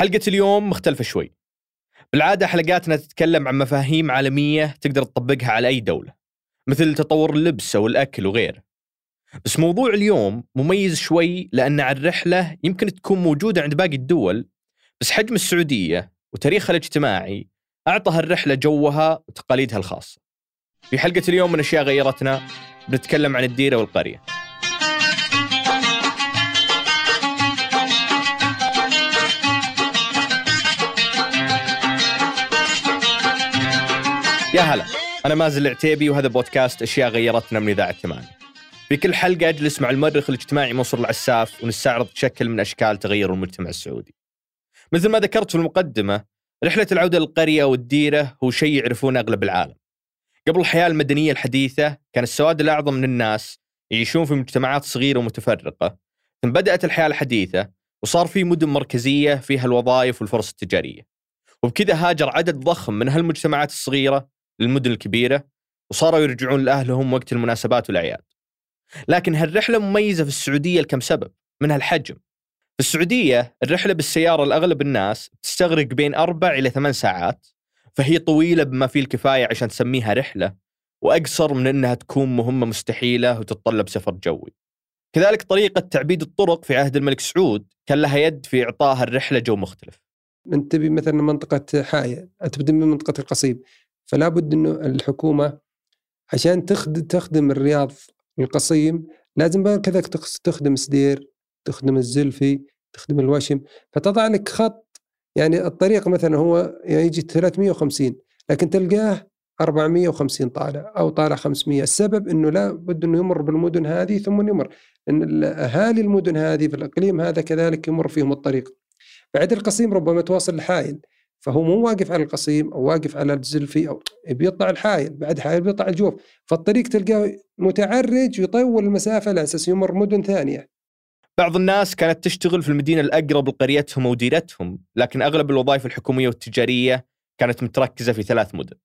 حلقة اليوم مختلفة شوي. بالعادة حلقاتنا تتكلم عن مفاهيم عالمية تقدر تطبقها على أي دولة مثل تطور اللبس أو الأكل وغيره. بس موضوع اليوم مميز شوي لأن عن الرحلة يمكن تكون موجودة عند باقي الدول بس حجم السعودية وتاريخها الاجتماعي أعطى هالرحلة جوها وتقاليدها الخاصة. في حلقة اليوم من أشياء غيرتنا بنتكلم عن الديرة والقرية. يا هلا. أنا مازن العتيبي وهذا بودكاست أشياء غيرتنا من إذاعة ثمانية. في كل حلقة أجلس مع المؤرخ الاجتماعي منصور العساف ونستعرض شكل من أشكال تغير المجتمع السعودي. مثل ما ذكرت في المقدمة رحلة العودة للقرية والديرة هو شيء يعرفونه أغلب العالم. قبل الحياة المدنية الحديثة كان السواد الأعظم من الناس يعيشون في مجتمعات صغيرة ومتفرقة. ثم بدأت الحياة الحديثة وصار في مدن مركزية فيها الوظائف والفرص التجارية. وبكذا هاجر عدد ضخم من هالمجتمعات الصغيرة للمدن الكبيرة وصاروا يرجعون لأهلهم وقت المناسبات والأعياد. لكن هالرحلة مميزة في السعودية لكم سبب منها الحجم في السعودية الرحلة بالسيارة لأغلب الناس تستغرق بين أربع إلى ثمان ساعات فهي طويلة بما فيه الكفاية عشان تسميها رحلة وأقصر من أنها تكون مهمة مستحيلة وتتطلب سفر جوي. كذلك طريقة تعبيد الطرق في عهد الملك سعود كان لها يد في إعطاء الرحلة جو مختلف. أنت تبي مثلا منطقة حائل تبدا من منطقة القصيم فلا بد إنه الحكومة عشان تخدم الرياض القصيم لازم كذا تخدم سدير تخدم الزلفي تخدم الوشم. فتضع لك خط يعني الطريق مثلا هو يعني يجي 350 لكن تلقاه 450 طالع أو طالع 500 السبب إنه لا بد إنه يمر بالمدن هذه ثم يمر. إن أهالي المدن هذه في الإقليم هذا كذلك يمر فيهم الطريق. بعد القصيم ربما توصل لحائل فهو مو واقف على القصيم أو واقف على الزلفي أو بيطلع الحائل بعد حائل بيطلع الجوف. فالطريق تلقاه متعرج ويطول المسافة على أساس يمر مدن ثانية. بعض الناس كانت تشتغل في المدينة الأقرب لقريتهم أو ديرتهم لكن أغلب الوظائف الحكومية والتجارية كانت متركزة في ثلاث مدن.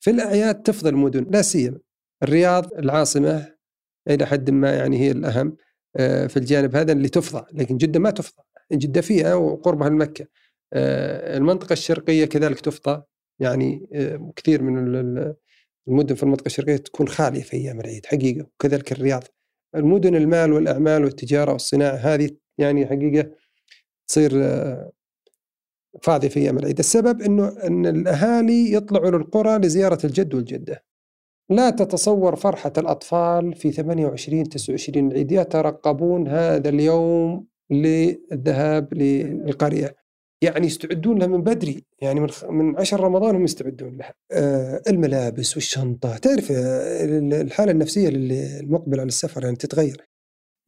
في الأعياد تفضل مدن لا سيما الرياض العاصمة إلى حد ما يعني هي الأهم آه، في الجانب هذا اللي تفضى لكن جدة ما تفضى. جدة فيها وقربها لمكة. آه، المنطقة الشرقية كذلك تفضى يعني آه، كثير من المدن في المنطقة الشرقية تكون خالية في أيام العيد حقيقة. وكذلك الرياض. المدن المال والأعمال والتجارة والصناعة هذه يعني حقيقة تصير آه، فاضية في أيام العيد. السبب أنه أن الأهالي يطلعوا للقرى لزيارة الجد والجدة. لا تتصور فرحة الأطفال في 28 29 العيد. يترقبون هذا اليوم للذهاب للقرية. يعني يستعدون لها من بدري يعني من من 10 رمضان هم يستعدون لها. آه الملابس والشنطة تعرف آه، الحالة النفسية للمقبل على السفر يعني تتغير.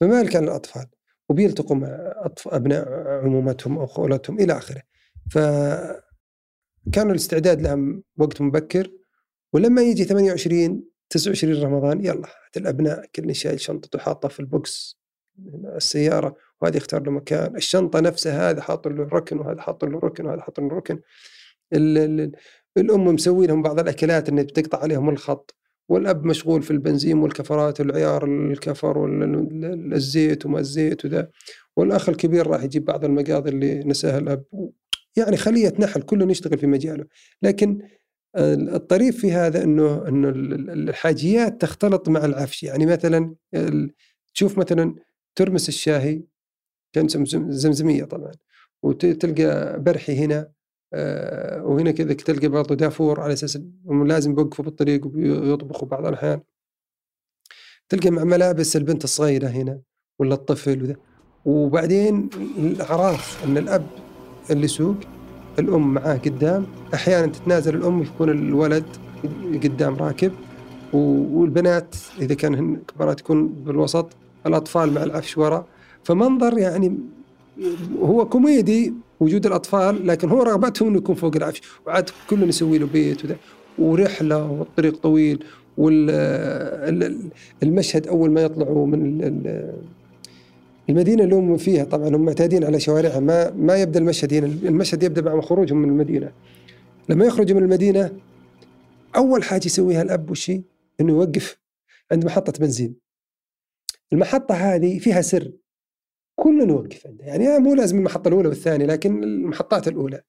فما كان الأطفال وبيلتقوا مع أبناء عمومتهم أو خولتهم إلى آخره. فكان الاستعداد لهم وقت مبكر ولما يجي 28 29 رمضان يلا الأبناء كل شايل شنطته حاطة في البوكس السيارة وهذا يختار له مكان. الشنطة نفسها هذا حاط له ركن وهذا حاط له ركن وهذا حاط له ركن. الأم مسوي لهم بعض الأكلات اللي بتقطع عليهم الخط. والأب مشغول في البنزين والكفرات والعيار الكفر والزيت وما الزيت وذا. والأخ الكبير راح يجيب بعض المقاضي اللي نساها الأب. يعني خلية نحل كله يشتغل في مجاله. لكن الطريف في هذا انه إنه الحاجيات تختلط مع العفش. يعني مثلا تشوف مثلا ترمس الشاهي. كان زمزمية طبعا. وتلقى برحي هنا آه، وهنا كذا تلقى برضه دافور على أساس انهم لازم يوقفوا بالطريق ويطبخوا بعض الأحيان. تلقى مع ملابس البنت الصغيرة هنا ولا الطفل وذا. وبعدين الاعراف إن الأب اللي يسوق الأم معاه قدام. أحيانا تتنازل الأم يكون الولد قدام راكب. والبنات إذا كان كبارات يكون بالوسط. الأطفال مع العفش ورا. فمنظر يعني هو كوميدي وجود الأطفال لكن هو رغبتهم إنه يكون فوق العفش وعاد كلهم يسوي له بيت وده ورحلة والطريق طويل والمشهد أول ما يطلعوا من المدينة اللي هم فيها. طبعا هم معتادين على شوارعها. ما ما يبدأ المشهد هنا. المشهد يبدأ مع خروجهم من المدينة. لما يخرجوا من المدينة أول حاجة يسويها الأب وشي إنه يوقف عند محطة بنزين. المحطة هذه فيها سر. كلنا نوقف عنده يعني مو لازم المحطة الأولى والثانية لكن المحطات الأولى.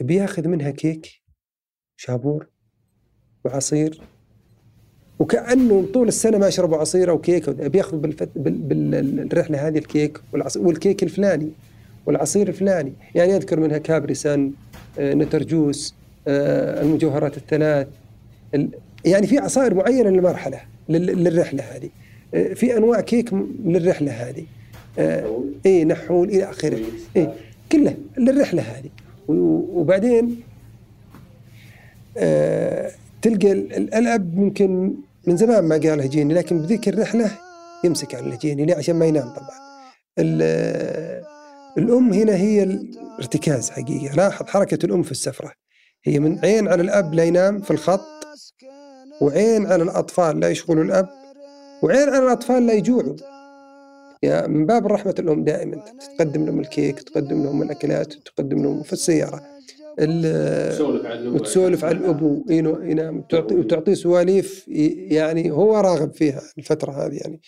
بياخذ منها كيك شابور وعصير وكأنه طول السنة ما يشربوا عصير أو كيك. بياخذ بالفت... بال... بالرحلة هذه الكيك والعصير والكيك الفلاني والعصير الفلاني. يعني يذكر منها كابريسان آه، نترجوس آه، المجوهرات الثلاث. يعني في عصائر معينة للمرحلة للرحلة هذه. آه، في أنواع كيك للرحلة هذه. اي نحول إلى آخره. اي كلها للرحلة هذه. وبعدين تلقى الاب ممكن من زمان ما قال هجيني لكن بذيك الرحلة يمسك على الهجيني ليه؟ عشان ما ينام طبعا. الأم هنا هي الارتكاز حقيقة. لاحظ حركة الأم في السفرة. هي من عين على الأب لا ينام في الخط وعين على الأطفال لا يشغلوا الأب وعين على الأطفال لا يجوعوا. يا من باب رحمه الام دائما. تقدم لهم الكيك تقدم لهم الأكلات تقدم لهم في السيارة. وتسولف عن الأبو. ينام وتعطيه سواليف يعني هو راغب فيها الفترة هذه يعني.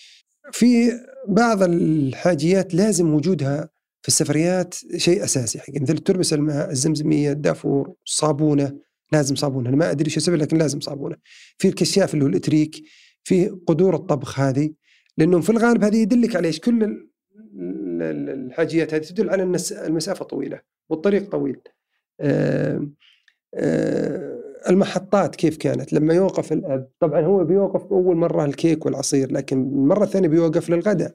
في بعض الحاجيات لازم وجودها في السفريات شيء أساسي. حق مثل تربس الماء الزمزمية الدافور الصابونه لازم صابونة. أنا ما أدري إيش السبب لكن لازم صابونة. في الكشاف اللي هو الإتريك. في قدور الطبخ هذه. لأنه في الغالب هذه يدلك على إيش؟ كل الحاجيات هذه تدل على أن المسافة طويلة والطريق طويل. المحطات كيف كانت؟ لما يوقف الأب طبعا هو بيوقف اول مرة الكيك والعصير لكن المره الثانية بيوقف للغداء.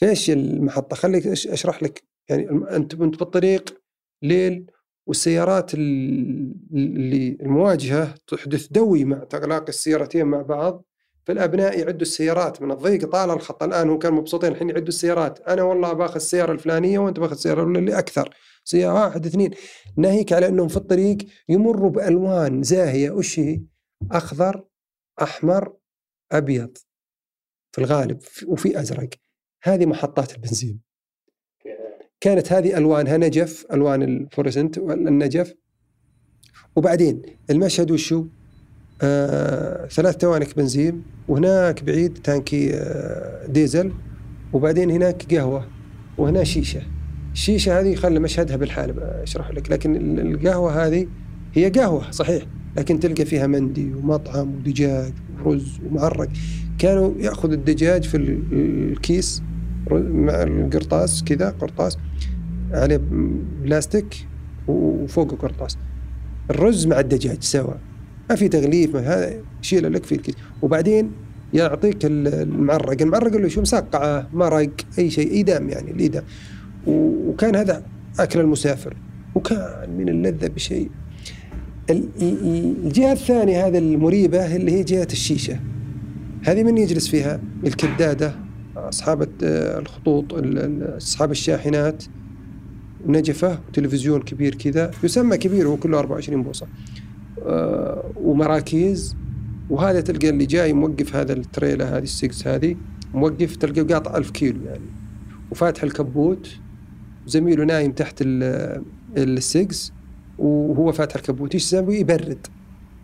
فإيش المحطة؟ خليك أشرح لك. يعني أنت انت بالطريق ليل والسيارات اللي المواجهة تحدث دوي مع تلاقي السيارتين مع بعض. فالأبناء يعدوا السيارات من الضيق. طال الخط الآن هم كانوا مبسوطين. الحين يعدوا السيارات. أنا والله باخذ السياره الفلانية وأنت باخذ السياره اللي أكثر. سيارة واحد اثنين. ناهيك على أنهم في الطريق يمروا بألوان زاهية. وش هي؟ أخضر أحمر أبيض. في الغالب وفي أزرق. هذه محطات البنزين. كانت هذه ألوانها نجف ألوان ال fluorescent النجف وبعدين المشهد وشو؟ آه ثلاث توانك بنزين وهناك بعيد تانكي آه ديزل وبعدين هناك قهوة وهنا شيشة. الشيشة هذه خلي مشهدها بالحال أشرح لك. لكن القهوة هذه هي قهوة صحيح لكن تلقى فيها مندي ومطعم ودجاج ورز ومعرق. كانوا ياخذ الدجاج في الكيس مع القرطاس كذا قرطاس عليه بلاستيك وفوقه قرطاس. الرز مع الدجاج سوا. ما في تغليف ما هذا يشيله لك في الكيس وبعدين يعطيك المعرق المعرق اللي شو مسقعة مرق أي شيء ايدام يعني الايدام وكان هذا أكل المسافر. وكان من اللذة بشيء. الجهة الثانية هذه المريبة اللي هي جهة الشيشة. هذه من يجلس فيها؟ الكدادة أصحاب الخطوط أصحاب الشاحنات. نجفة وتلفزيون كبير كذا يسمى كبير هو كله 24 بوصة. ومراكيز وهذا تلقى اللي جاي موقف هذا التريلا هذه السكس هذه موقف تلقى قاطع ألف كيلو يعني. وفاتح الكبوت زميله نايم تحت السكس وهو فاتح الكبوت. إيش يسوي؟ يبرد.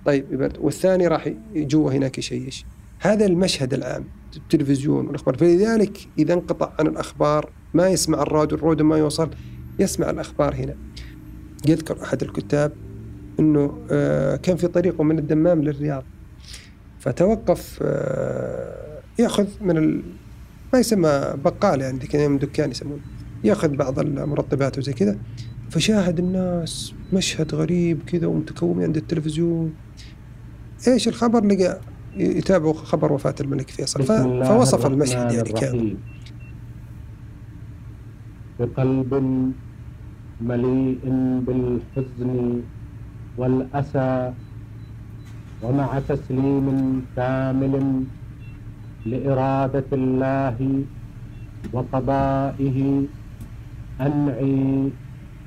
طيب يبرد. والثاني راح جوا هناك يشيش. هذا المشهد العام التلفزيون والأخبار. فلذلك إذا انقطع عن الأخبار ما يسمع الراديو الراديو ما يوصل يسمع الأخبار هنا. يذكر أحد الكتاب إنه آه، كان في طريقه من الدمام للرياض. فتوقف آه، يأخذ من ال... ما يسمى بقال يعني ذيك الأيام دكان يسمونه. يأخذ بعض المرطبات وزي كذا. فشاهد الناس مشهد غريب كذا ومتكومين عند التلفزيون. إيش الخبر؟ لقى يتابعوا خبر وفاة الملك فيصل. فوصف المشهد يعني كان. بقلب مليء بالحزن والأسى ومع تسليم كامل لإرادة الله وقضائه أنعي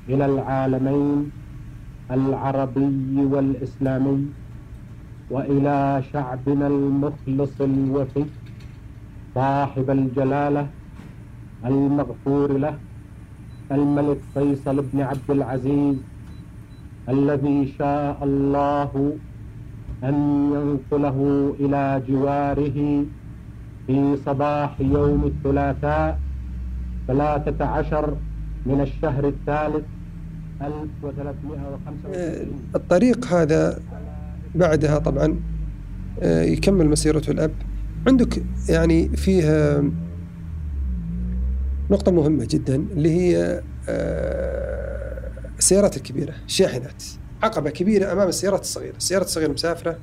إلى العالمين العربي والإسلامي وإلى شعبنا المخلص الوفي صاحب الجلالة المغفور له الملك فيصل بن عبد العزيز. الذي شاء الله أن ينقله إلى جواره في صباح يوم الثلاثاء ثلاثة عشر من الشهر الثالث 1395 الطريق هذا بعدها طبعا آه، يكمل مسيرته الأب. عندك يعني فيها نقطة مهمة جدا اللي هي آه، السيارات الكبيرة الشاحنات عقبة كبيرة أمام السيارات الصغيرة. السيارات الصغيرة مسافرة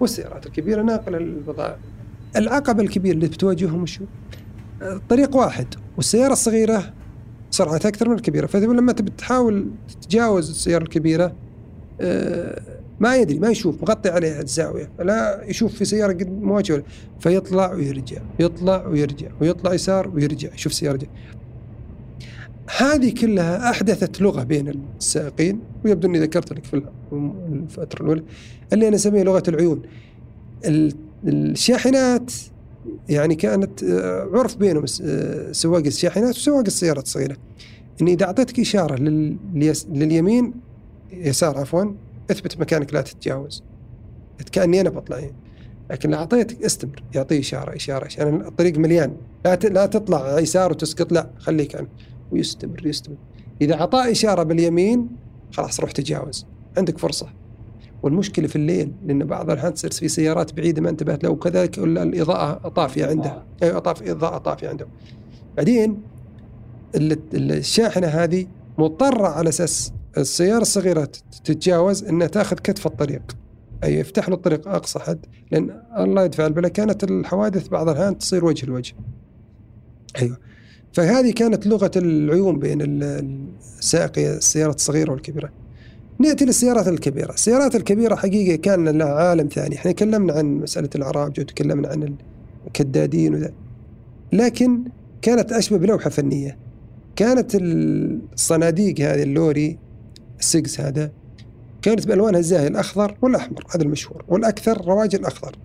والسيارات الكبيرة ناقلة للبضائع العقبة الكبيرة اللي بتواجههم شو طريق واحد والسيارة الصغيرة سرعتها أكثر من الكبيرة. فلما تبي تحاول تتجاوز السيارة الكبيرة آه، ما يدري ما يشوف مغطي عليها الزاوية لا يشوف في سيارة قد مواجهة فيطلع ويرجع يطلع ويرجع ويطلع يسار ويرجع يشوف سيارة جاية هذه كلها أحدثت لغة بين السائقين ويبدو أني ذكرت لك في الفترة الأولى اللي أنا أسميها لغة العيون. ال- الشاحنات يعني كانت آه، عرف بينهم آه، سواق الشاحنات وسواق السيارات الصغيرة. أني إذا أعطيتك إشارة لليمين يسار عفوا أثبت مكانك لا تتجاوز. كأني أنا بطلع يعني. لكن لو أعطيتك استمر. يعطيه إشارة إشارة عشان الطريق مليان. لا لا تطلع يسار وتسقط لا خليك عنه ويستمر يستمر. إذا اعطاه إشارة باليمين خلاص روح تجاوز عندك فرصة. والمشكلة في الليل لأن بعض الاحيان تصير في سيارات بعيدة ما انتبهت له وكذلك الإضاءة طافيه عنده. أيوه طاف إضاءة طافيه عنده. بعدين ال- ال- الشاحنة هذه مضطرة على أساس السيارة الصغيرة تت- تتجاوز إنها تأخذ كتف الطريق. أي يفتح له الطريق أقصى حد لأن الله يدفع البلاء كانت الحوادث بعض الاحيان تصير وجه لوجه. أيوه. فهذه كانت لغة العيون بين السائقي السيارات الصغيرة والكبيرة نأتي للسيارات الكبيرة، السيارات الكبيرة حقيقة كان لها عالم ثاني، إحنا تكلمنا عن مسألة العراج وتكلمنا عن الكدادين وذا لكن كانت أشبه بلوحة فنية. كانت الصناديق هذه اللوري السكس هذا كانت بألوانها الزاهيه الأخضر والأحمر هذا المشهور والأكثر رواج الأخضر.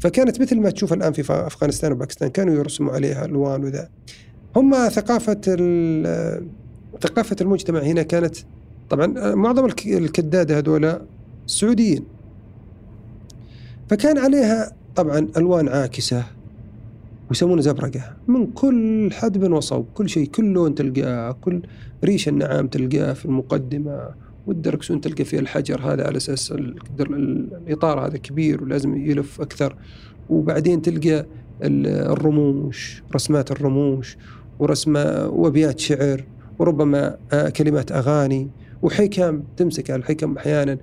فكانت مثل ما تشوف الآن في أفغانستان وباكستان كانوا يرسموا عليها ألوان وذا. هم ثقافة ال- ثقافة المجتمع هنا كانت طبعا معظم الك- الكداده هذولا سعوديين. فكان عليها طبعا ألوان عاكسة ويسمونه زبرقة. من كل حدب وصوب كل شيء كل لون تلقاه كل ريش النعام تلقاه في المقدمة والدركسون تلقى فيه الحجر هذا على أساس ال- ال- الإطار هذا كبير ولازم يلف أكثر. وبعدين تلقى ال- الرموش رسمات الرموش. ورسمة وابيات شعر وربما آه، كلمات أغاني وحكم تمسك على الحكم أحيانا.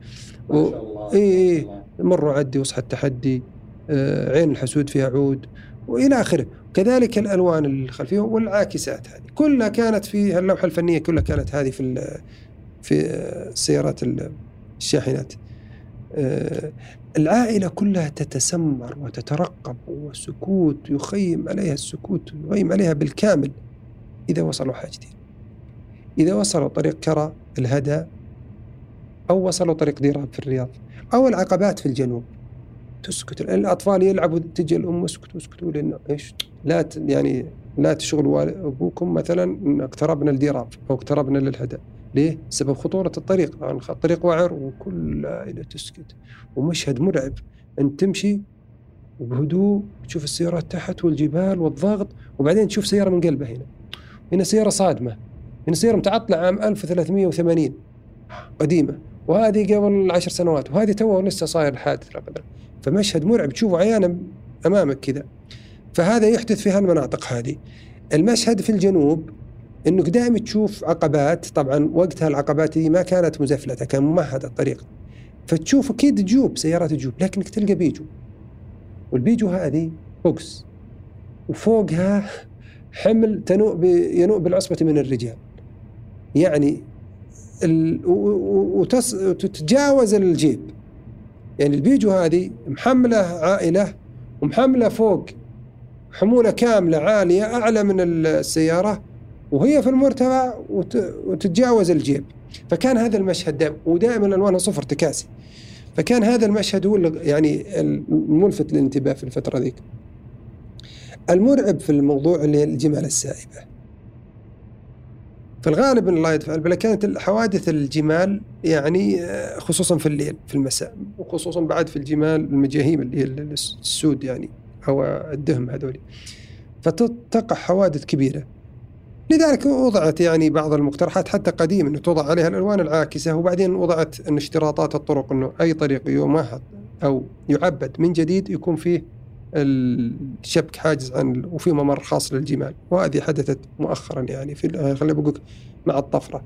و... اي اي مروا عدي وصحى التحدي آه، عين الحسود فيها عود وإلى آخره. كذلك الألوان الخلفيه والعاكسات هذه. كلها كانت في اللوحه الفنية كلها كانت هذه في في آه، السيارات ال- الشاحنات. العائلة كلها تتسمر وتترقب والسكوت يخيم عليها السكوت يخيم عليها بالكامل إذا وصلوا حاجتين. إذا وصلوا طريق كرى الهدى أو وصلوا طريق ديراب في الرياض أو العقبات في الجنوب. تسكت. الأطفال يلعبوا تجي الأم اسكتوا اسكتوا لأن إيش؟ لا يعني لا تشغلوا أبوكم مثلا اقتربنا لديراب أو اقتربنا للهدى. ليه؟ بسبب خطورة الطريق الطريق وعر وكل عائلة تسكت. ومشهد مرعب انت تمشي وبهدوء تشوف السيارات تحت والجبال والضغط وبعدين تشوف سيارة من قلبها هنا. هنا سيارة صادمة. هنا سيارة متعطلة عام 1380 قديمة. وهذه قبل عشر سنوات. وهذه تو لسه صاير حادث لا قدر فمشهد مرعب. تشوفه عيانا أمامك كذا. فهذا يحدث في هالمناطق هذه. المشهد في الجنوب إنك دائما تشوف عقبات طبعا وقتها العقبات دي ما كانت مزفلتة كان ممهد الطريق. فتشوف أكيد جيوب سيارات جيوب لكنك تلقى بيجو. والبيجو هذه بوكس وفوقها حمل تنوء ينوء بالعصبة من الرجال. يعني ال... وتتجاوز الجيب. يعني البيجو هذه محملة عائلة ومحملة فوق. حمولة كاملة عالية أعلى من السيارة. وهي في المرتفع وت... وتتجاوز الجيب. فكان هذا المشهد دائما ودائما ألوانها صفر تكاسي. فكان هذا المشهد هو يعني الملفت للانتباه في الفترة ذيك. المرعب في الموضوع اللي هي الجمال السائبة. في الغالب الله يدفع البلاء كانت الحوادث الجمال يعني آه، خصوصا في الليل في المساء. وخصوصا بعد في الجمال المجاهيم اللي هي السود يعني أو الدهم هذول فتقع حوادث كبيرة. لذلك وضعت يعني بعض المقترحات حتى قديم إنه توضع عليها الألوان العاكسة وبعدين وضعت إن اشتراطات الطرق إنه أي طريق يمهد أو يعبد من جديد يكون فيه الشبك حاجز عن وفي ممر خاص للجمال وهذه حدثت مؤخرا يعني في خليني بقول مع الطفرة.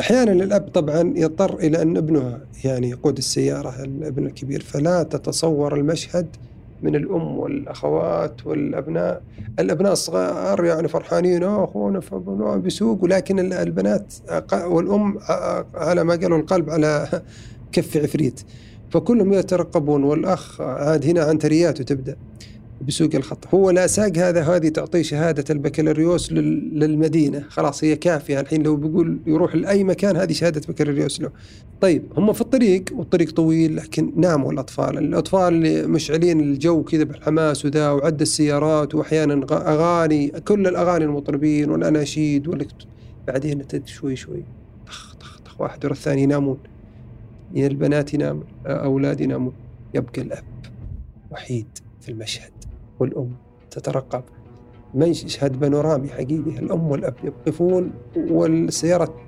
أحيانا الأب طبعا يضطر إلى أن ابنه يعني يقود السيارة الابن الكبير فلا تتصور المشهد من الأم والأخوات والأبناء. الأبناء الصغار يعني فرحانين أخونا بيسوق ولكن البنات والأم على ما قالوا القلب على كف عفريت. فكلهم يترقبون والأخ عاد هنا عنترياته تبدأ. بسوق الخط. هو لا ساق هذا هذه تعطيه شهادة البكالوريوس للمدينة. خلاص هي كافية الحين. لو بيقول يروح لأي مكان هذه شهادة بكالوريوس له. طيب هم في الطريق والطريق طويل لكن ناموا الأطفال. الأطفال مشعلين الجو كذا بالحماس وذا وعد السيارات وأحيانا أغاني. كل الأغاني المطربين والأناشيد بعدين شوي شوي. طخ طخ طخ. واحد ورا الثاني ينامون. البنات ينامون أولاد ينامون. يبقى الأب وحيد في المشهد. والأم تترقب. مشهد بانورامي حقيقي. الأم والأب يقفون والسيارة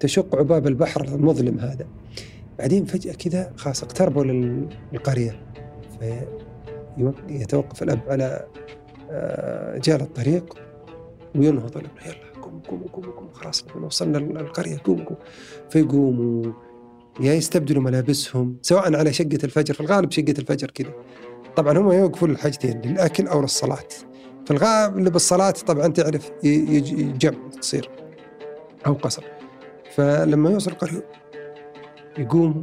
تشق عباب البحر المظلم هذا. بعدين فجأة كذا خلاص اقتربوا للقرية. فيتوقف الأب على آه، جال الطريق وينهض الابن يلا قوموا قوموا قوموا قوموا. خلاص وصلنا القرية قوموا قوموا. فيقوموا. يا يستبدلوا ملابسهم سواء على شقة الفجر في الغالب شقة الفجر كذا. طبعا هم يوقفون الحاجتين للأكل أو للصلاة في الغالب بالصلاة طبعا تعرف جمع تصير أو قصر. فلما يوصل القرية يقوموا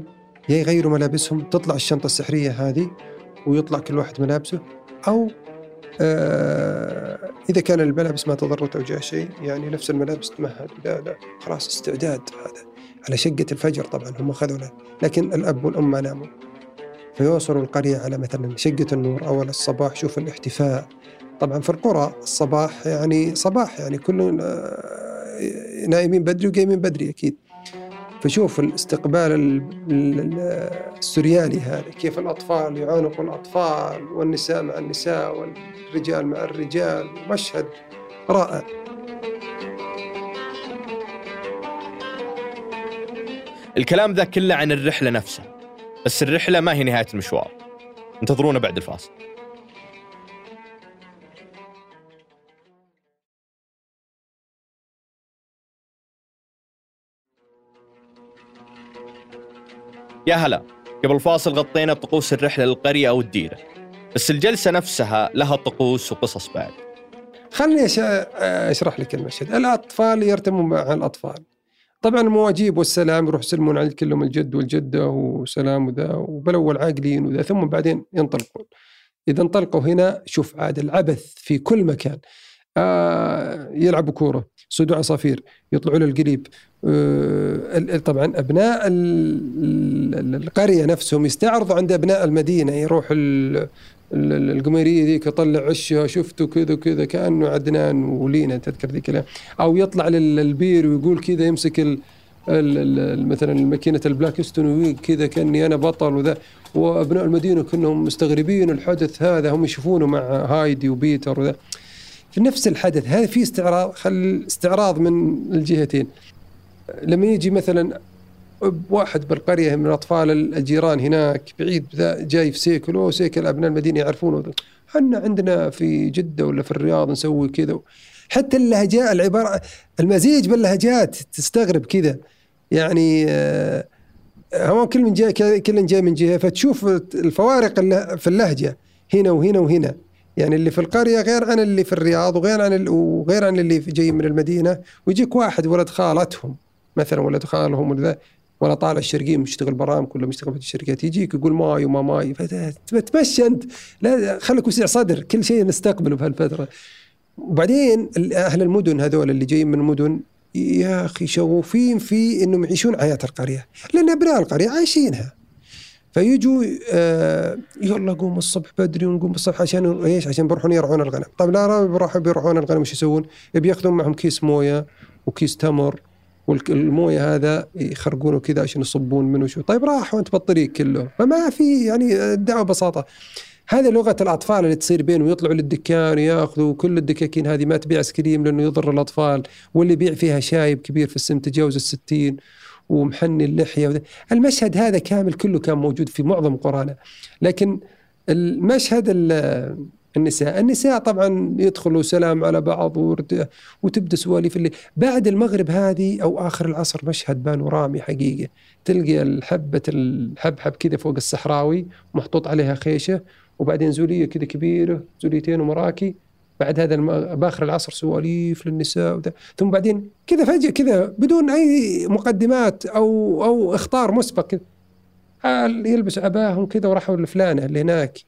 يا يغيروا ملابسهم تطلع الشنطة السحرية هذه ويطلع كل واحد ملابسه أو آه إذا كان الملابس ما تضرت أو جاء شيء يعني نفس الملابس تمهد لا لا خلاص استعداد هذا. على شقة الفجر طبعا هم أخذوا لكن الأب والأم ما ناموا. فيوصلوا القرية على مثلا شقة النور أول الصباح. شوف الاحتفاء. طبعا في القرى الصباح يعني صباح يعني كل آه، نايمين بدري وقايمين بدري أكيد. فشوف الاستقبال السريالي هذا كيف الأطفال يعانقوا الأطفال والنساء مع النساء والرجال مع الرجال مشهد رائع. الكلام ذا كله عن الرحلة نفسها. بس الرحلة ما هي نهاية المشوار. انتظرونا بعد الفاصل. يا هلا. قبل الفاصل غطينا طقوس الرحلة للقرية أو الديرة. بس الجلسة نفسها لها طقوس وقصص بعد. خلني أشرح لك المشهد. الأطفال يرتمون مع الأطفال. طبعا المواجيب والسلام يروح يسلمون على كلهم الجد والجدة وسلام وذا وبالأول عاقلين وذا ثم بعدين ينطلقون. إذا انطلقوا هنا شوف عاد العبث في كل مكان. آه يلعبوا كورة صيدوا عصافير يطلعوا للقريب. آه طبعا أبناء القرية نفسهم يستعرضوا عند أبناء المدينة يروح القميريه ذيك يطلع عشها شفته كذا وكذا كأنه عدنان ولينا تذكر ذيك أو يطلع للبير ويقول كذا يمسك ال مثلا ماكينة البلاكستون كذا كأني أنا بطل وذا. وأبناء المدينة كلهم مستغربين الحدث هذا هم يشوفونه مع هايدي وبيتر وذا. في نفس الحدث هذا في استعراض خل استعراض من الجهتين. لما يجي مثلا واحد بالقرية من أطفال الجيران هناك بعيد جاي في سيكل أو سيكل أبناء المدينة يعرفونه. إحنا عندنا في جدة ولا في الرياض نسوي كذا. حتى اللهجات العبارة المزيج باللهجات تستغرب كذا. يعني آه، هو كل من جاي كل جاي من جهة فتشوف الفوارق في اللهجة هنا وهنا وهنا. يعني اللي في القرية غير عن اللي في الرياض وغير عن وغير عن اللي جاي من المدينة ويجيك واحد ولد خالتهم مثلا ولد خالهم ولا ولا طالع الشرقية مشتغل بأرامكو ولا مشتغل في الشركات يجيك يقول ماي وما ماي فتمشي أنت. لا خليك وسع صدر كل شيء نستقبله بهالفتره وبعدين أهل المدن هذول اللي جايين من المدن يا أخي شغوفين في إنهم يعيشون حياة القرية. لأن أبناء القرية عايشينها. فيجوا آه يلا قوم الصبح بدري ونقوم الصبح عشان إيش؟ عشان بيروحون يرعون الغنم، طيب لا بيروحون بيرعون الغنم إيش يسوون؟ بياخذون معهم كيس موية وكيس تمر والمويه هذا يخرقونه كذا عشان يصبون منه شو. طيب راح وانت بالطريق كله. فما في يعني الدعوه ببساطه هذه لغة الأطفال اللي تصير بينهم. يطلعوا للدكان ويأخذوا كل الدكاكين هذه ما تبيع ايس كريم لأنه يضر الأطفال. واللي يبيع فيها شايب كبير في السن تجاوز الستين ومحني اللحية وذا. المشهد هذا كامل كله كان موجود في معظم قرانا لكن المشهد ال- النساء. النساء طبعا يدخلوا سلام على بعض وتبدأ سواليف اللي بعد المغرب هذه أو آخر العصر مشهد بانورامي حقيقة. تلقى الحبه الحبحب كذا فوق الصحراوي محطوط عليها خيشة وبعدين زولية كذا كبيرة زوليتين ومراكي. بعد هذا بآخر العصر سواليف للنساء وده. ثم بعدين كذا فجأة كذا بدون أي مقدمات أو أو إخطار مسبق. كذا يلبس عباهم كذا وراحوا لفلانة اللي هناك.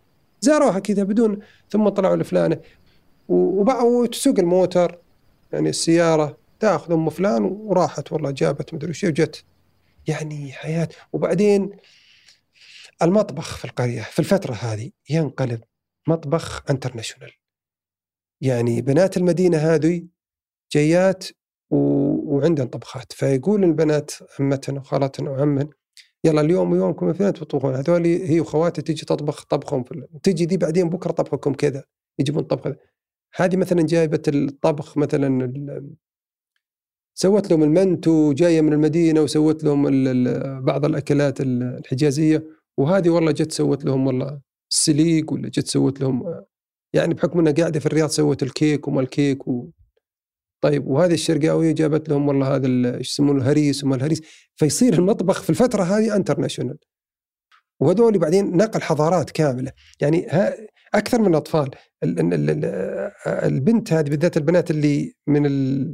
زاروها كذا بدون ثم طلعوا لفلانة. وتسوق الموتر يعني السيارة تاخذ أم فلان وراحت والله جابت مدري وش وجت. يعني حياة. وبعدين المطبخ في القرية في الفترة هذه ينقلب مطبخ انترناشونال يعني بنات المدينة هذه جيات و... وعندهم طبخات. فيقول البنات عمتنا وخالتنا وعمهن يلا اليوم يومكم الاثنين تطبخون هذول هي وخواتها تجي تطبخ طبخهم في تجي دي بعدين بكرة طبخكم كذا يجيبون طبخ. هذه مثلا جايبة الطبخ مثلا سوت لهم المنتو جاية من المدينة وسوت لهم بعض الأكلات ال- الحجازية. وهذه والله جت سوت لهم والله السليق ولا جت سوت لهم يعني بحكم إنها قاعدة في الرياض سوت الكيك وما الكيك و... طيب وهذه الشرقاوية جابت لهم والله هذا إيش يسمونه الهريس وما الهريس. فيصير المطبخ في الفترة هذه international وهذول بعدين نقل حضارات كاملة. يعني أكثر من الاطفال ال- ال- ال- ال- البنت هذه بالذات البنات اللي من ال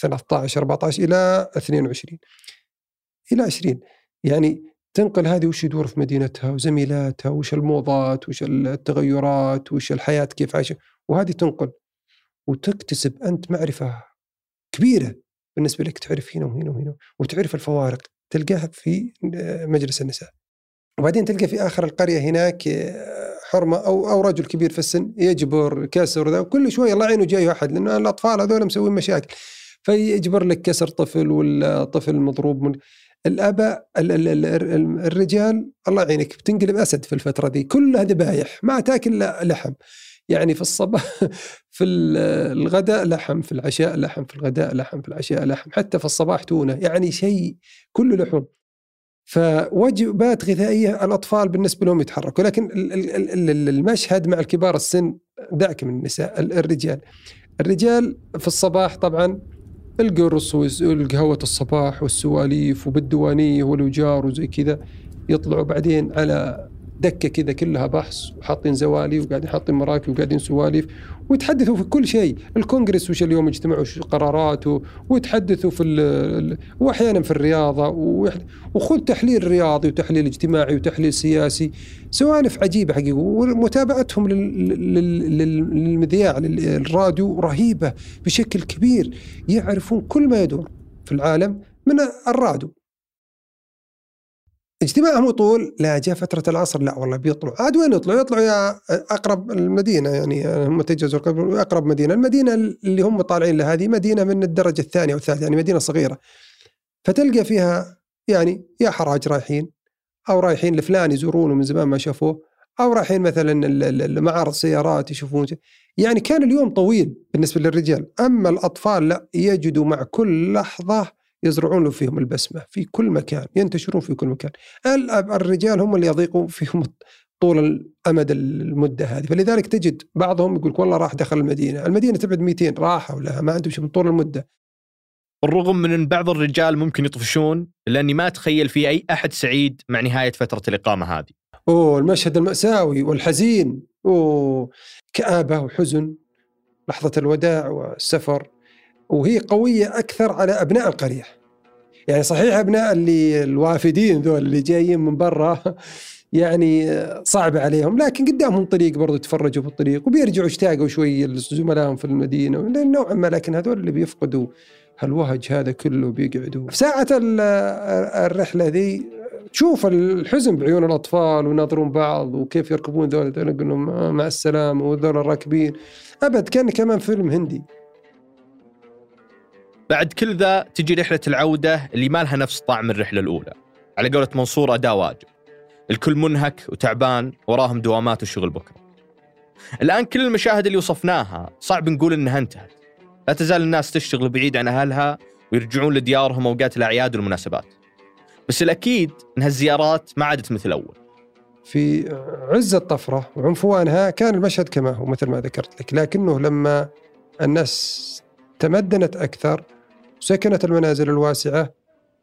13 14 إلى 22 إلى 20 يعني تنقل هذه وش يدور في مدينتها وزميلاتها وش الموضات وش التغيرات وش الحياة كيف عايشة. وهذه تنقل. وتكتسب أنت معرفة كبيرة بالنسبة لك تعرف هنا وهنا وهنا وتعرف الفوارق تلقاها في مجلس النساء. وبعدين تلقى في آخر القرية هناك آه، حرمة أو أو رجل كبير في السن يجبر كسر ذا وكل شوي الله يعينه جاي احد لأن الأطفال هذول مسوين مشاكل. فيجبر لك كسر طفل ولا طفل مضروب من الاباء ال- ال- ال- ال- الرجال الله يعينك بتنقلب أسد في الفترة دي كلها ذبايح ما تاكل لحم. يعني في الصباح في ال- الغداء لحم في العشاء لحم في الغداء لحم في العشاء لحم حتى في الصباح تونة يعني شيء كله لحوم. فوجبات غذائية الأطفال بالنسبة لهم يتحركوا لكن ال- ال- ال- ال- المشهد مع الكبار السن دعك من النساء ال- الرجال. الرجال في الصباح طبعا القرص والقهوة الصباح والسواليف وبالديوانية والوجار وزي كذا يطلعوا بعدين على دكة كذا كلها بحث وحاطين زوالي وقاعدين حاطين مراكب وقاعدين سواليف ويتحدثوا في كل شيء. الكونغرس وش اليوم اجتمعوا وش قراراته ويتحدثوا في وأحيانا في الرياضة وخذ تحليل رياضي وتحليل اجتماعي وتحليل سياسي. سوالف عجيبة حقيقة ومتابعتهم لل- لل- لل- للمذياع للراديو رهيبة بشكل كبير. يعرفون كل ما يدور في العالم من الراديو. اجتماعهم يطول لا جاء فترة العصر لا والله بيطلعوا عاد وين يطلعوا؟ يطلعوا يا أقرب المدينة يعني هم تجاوزوا أقرب مدينة، المدينة اللي هم طالعين لها هذه مدينة من الدرجة الثانية أو الثالثة يعني مدينة صغيرة. فتلقى فيها يعني يا حراج رايحين أو رايحين لفلان يزورونه من زمان ما شافوه أو رايحين مثلا معارض سيارات يشوفون. يعني كان اليوم طويل بالنسبة للرجال، أما الأطفال لا يجدوا مع كل لحظة يزرعون له فيهم البسمة في كل مكان ينتشرون في كل مكان. الرجال هم اللي يضيقوا فيهم طول الأمد المدة هذه. فلذلك تجد بعضهم يقول والله راح دخل المدينة المدينة تبعد 200 راحوا لها ما عندهم شيء من طول المدة. بالرغم من إن بعض الرجال ممكن يطفشون الا اني ما أتخيل في أي أحد سعيد مع نهاية فترة الإقامة هذه. أوه المشهد المأساوي والحزين. أوه كآبة وحزن لحظة الوداع والسفر. وهي قوية أكثر على أبناء القرية. يعني صحيح أبناء اللي الوافدين ذول اللي جايين من برا يعني صعبة عليهم لكن قدامهم طريق برضو يتفرجوا في الطريق وبيرجعوا اشتاقوا شوي لزملائهم في المدينة. نوعا ما لكن هذول اللي بيفقدوا هالوهج هذا كله بيقعدوا. في ساعة ال- الرحلة ذي تشوف الحزن بعيون الأطفال ويناظرون بعض وكيف يركبون ذول ذول يقول لهم آه، مع السلامة وذول الراكبين. أبد كأن كمان فيلم هندي. بعد كل ذا تجي رحلة العودة اللي ما لها نفس طعم الرحلة الأولى. على قولة منصور أداء واجب. الكل منهك وتعبان وراهم دوامات وشغل بكرة الآن كل المشاهد اللي وصفناها صعب نقول إنها انتهت لا تزال الناس تشتغل بعيد عن أهلها ويرجعون لديارهم أوقات الأعياد والمناسبات بس الأكيد أن هالزيارات ما عادت مثل أول في عز الطفرة وعنفوانها كان المشهد كما هو مثل ما ذكرت لك لكنه لما الناس تمدنت أكثر سكنت المنازل الواسعة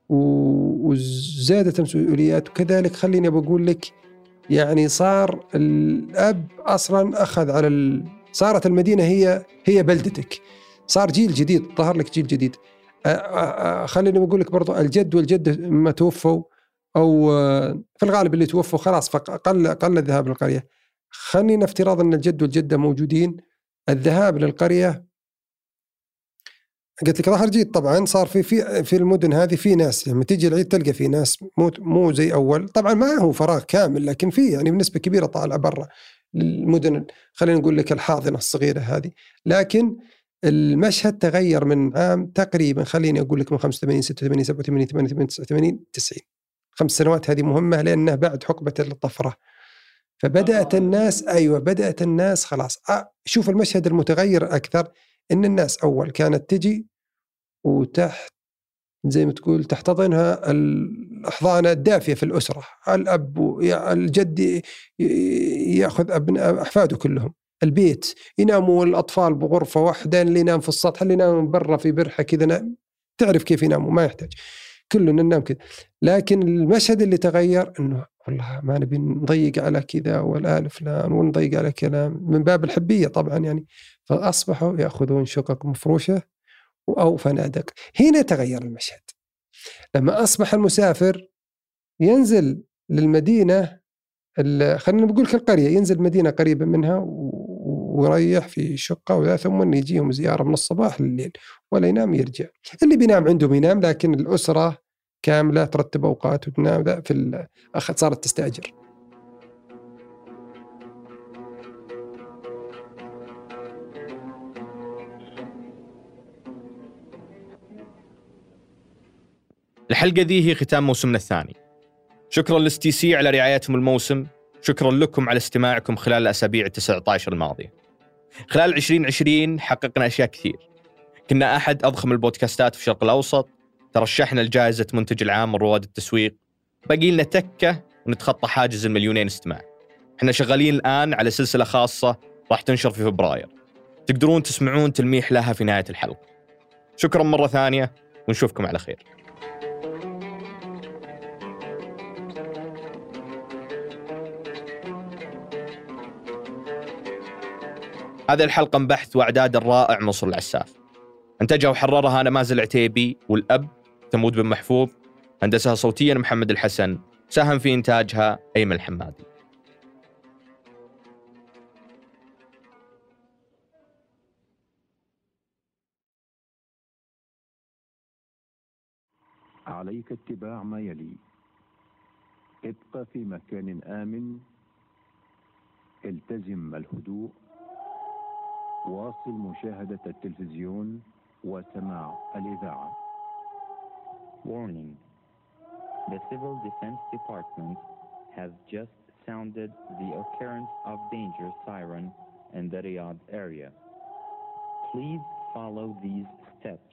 وزادت المسؤوليات. وكذلك خليني بقول لك يعني صار الأب أصلا أخذ على ال... صارت المدينة هي هي بلدتك. صار جيل جديد ظهر لك جيل جديد. خليني بقول لك برضو الجد والجدة ما توفوا أو في الغالب اللي توفوا خلاص فقل قل الذهاب للقرية. خلينا افتراض أن الجد والجدة موجودين. الذهاب للقرية قلت لك ظهر جيد طبعا صار في في في المدن هذه في ناس لما تيجي العيد تلقى في ناس مو مو زي أول. طبعا ما هو فراغ كامل لكن في يعني بنسبة كبيرة طالعه برا المدن خلينا نقول لك الحاضنة الصغيرة هذه. لكن المشهد تغير من عام تقريبا خليني أقول لك من 85 86 87 88 89 90 خمس سنوات هذه مهمة لأنه بعد حقبة الطفرة. فبدأت الناس أيوه بدأت الناس خلاص. آه شوف المشهد المتغير أكثر. إن الناس أول كانت تجي وتحت زي ما تقول تحتضنها الاحضان الدافية في الأسرة، الأب الجد يأخذ ابناء أحفاده كلهم، البيت يناموا الأطفال بغرفة واحدة اللي ينام في السطح اللي ينام برا في برحة كذا تعرف كيف يناموا ما يحتاج. كلنا ننام كذا. لكن المشهد اللي تغير إنه والله ما نبي نضيق على كذا والآل فلان ونضيق على كلام من باب الحبية طبعا يعني. فأصبحوا يأخذون شقق مفروشة أو فنادق. هنا تغير المشهد. لما أصبح المسافر ينزل للمدينة خلينا نقول كالقرية ينزل مدينة قريبة منها ويريح في شقة وذا ثم يجيهم زيارة من الصباح لليل ولا ينام يرجع. اللي بينام عندهم ينام لكن الأسرة كاملة ترتب أوقات وتنام في صارت تستأجر. الحلقة ذي هي ختام موسمنا الثاني. شكرا لستي سي على رعايتهم الموسم. شكرا لكم على استماعكم خلال الأسابيع ال 19 الماضية. خلال 2020 حققنا أشياء كثير. كنا أحد أضخم البودكاستات في الشرق الأوسط. ترشحنا لجائزة منتج العام رواد التسويق. باقي لنا تكة ونتخطى حاجز المليونين استماع. إحنا شغالين الآن على سلسلة خاصة راح تنشر في فبراير. تقدرون تسمعون تلميح لها في نهاية الحلقة. شكرا مرة ثانية ونشوفكم على خير. هذه الحلقة من بحث وإعداد الرائع منصور العساف انتجها وحررها أنا مازل عتيبي والأب ثمود بن محفوظ هندسها صوتيا محمد الحسن. ساهم في إنتاجها أيمن الحمادي. عليك اتباع ما يلي. ابقى في مكان آمن. التزم الهدوء. واصل مشاهدة التلفزيون وسماع الإذاعة Warning. The Civil Defense Department has just sounded the occurrence of danger siren in the Riyadh area. Please follow these steps.